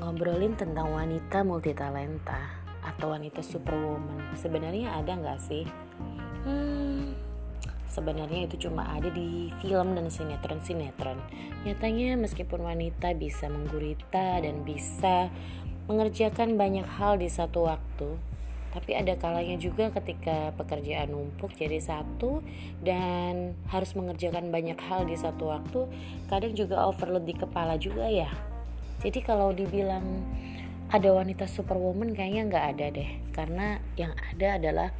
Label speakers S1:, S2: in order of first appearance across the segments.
S1: ngobrolin tentang wanita multitalenta atau wanita superwoman. Sebenarnya ada nggak sih? Hmm, sebenarnya itu cuma ada di film dan sinetron-sinetron. Nyatanya meskipun wanita bisa menggurita dan bisa mengerjakan banyak hal di satu waktu, tapi ada kalanya juga ketika pekerjaan numpuk jadi satu dan harus mengerjakan banyak hal di satu waktu, kadang juga overload di kepala juga ya jadi kalau dibilang ada wanita superwoman kayaknya nggak ada deh. Karena yang ada adalah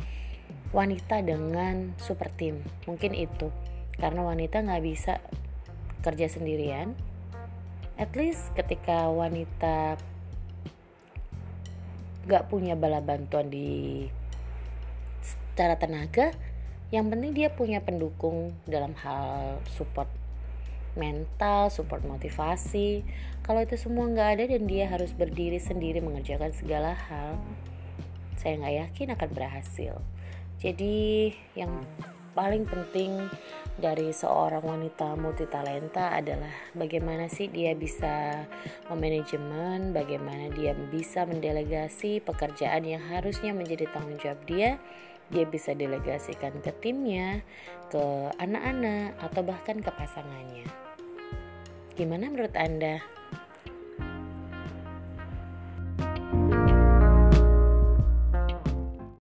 S1: wanita dengan super team. Mungkin itu. Karena wanita nggak bisa kerja sendirian. At least ketika wanita nggak punya bala bantuan di secara tenaga yang penting dia punya pendukung dalam hal support mental, support motivasi. Kalau itu semua nggak ada dan dia harus berdiri sendiri mengerjakan segala hal, saya nggak yakin akan berhasil. Jadi yang paling penting dari seorang wanita multitalenta adalah bagaimana sih dia bisa memanajemen, bagaimana dia bisa mendelegasi pekerjaan yang harusnya menjadi tanggung jawab dia dia bisa delegasikan ke timnya, ke anak-anak, atau bahkan ke pasangannya. Gimana menurut Anda?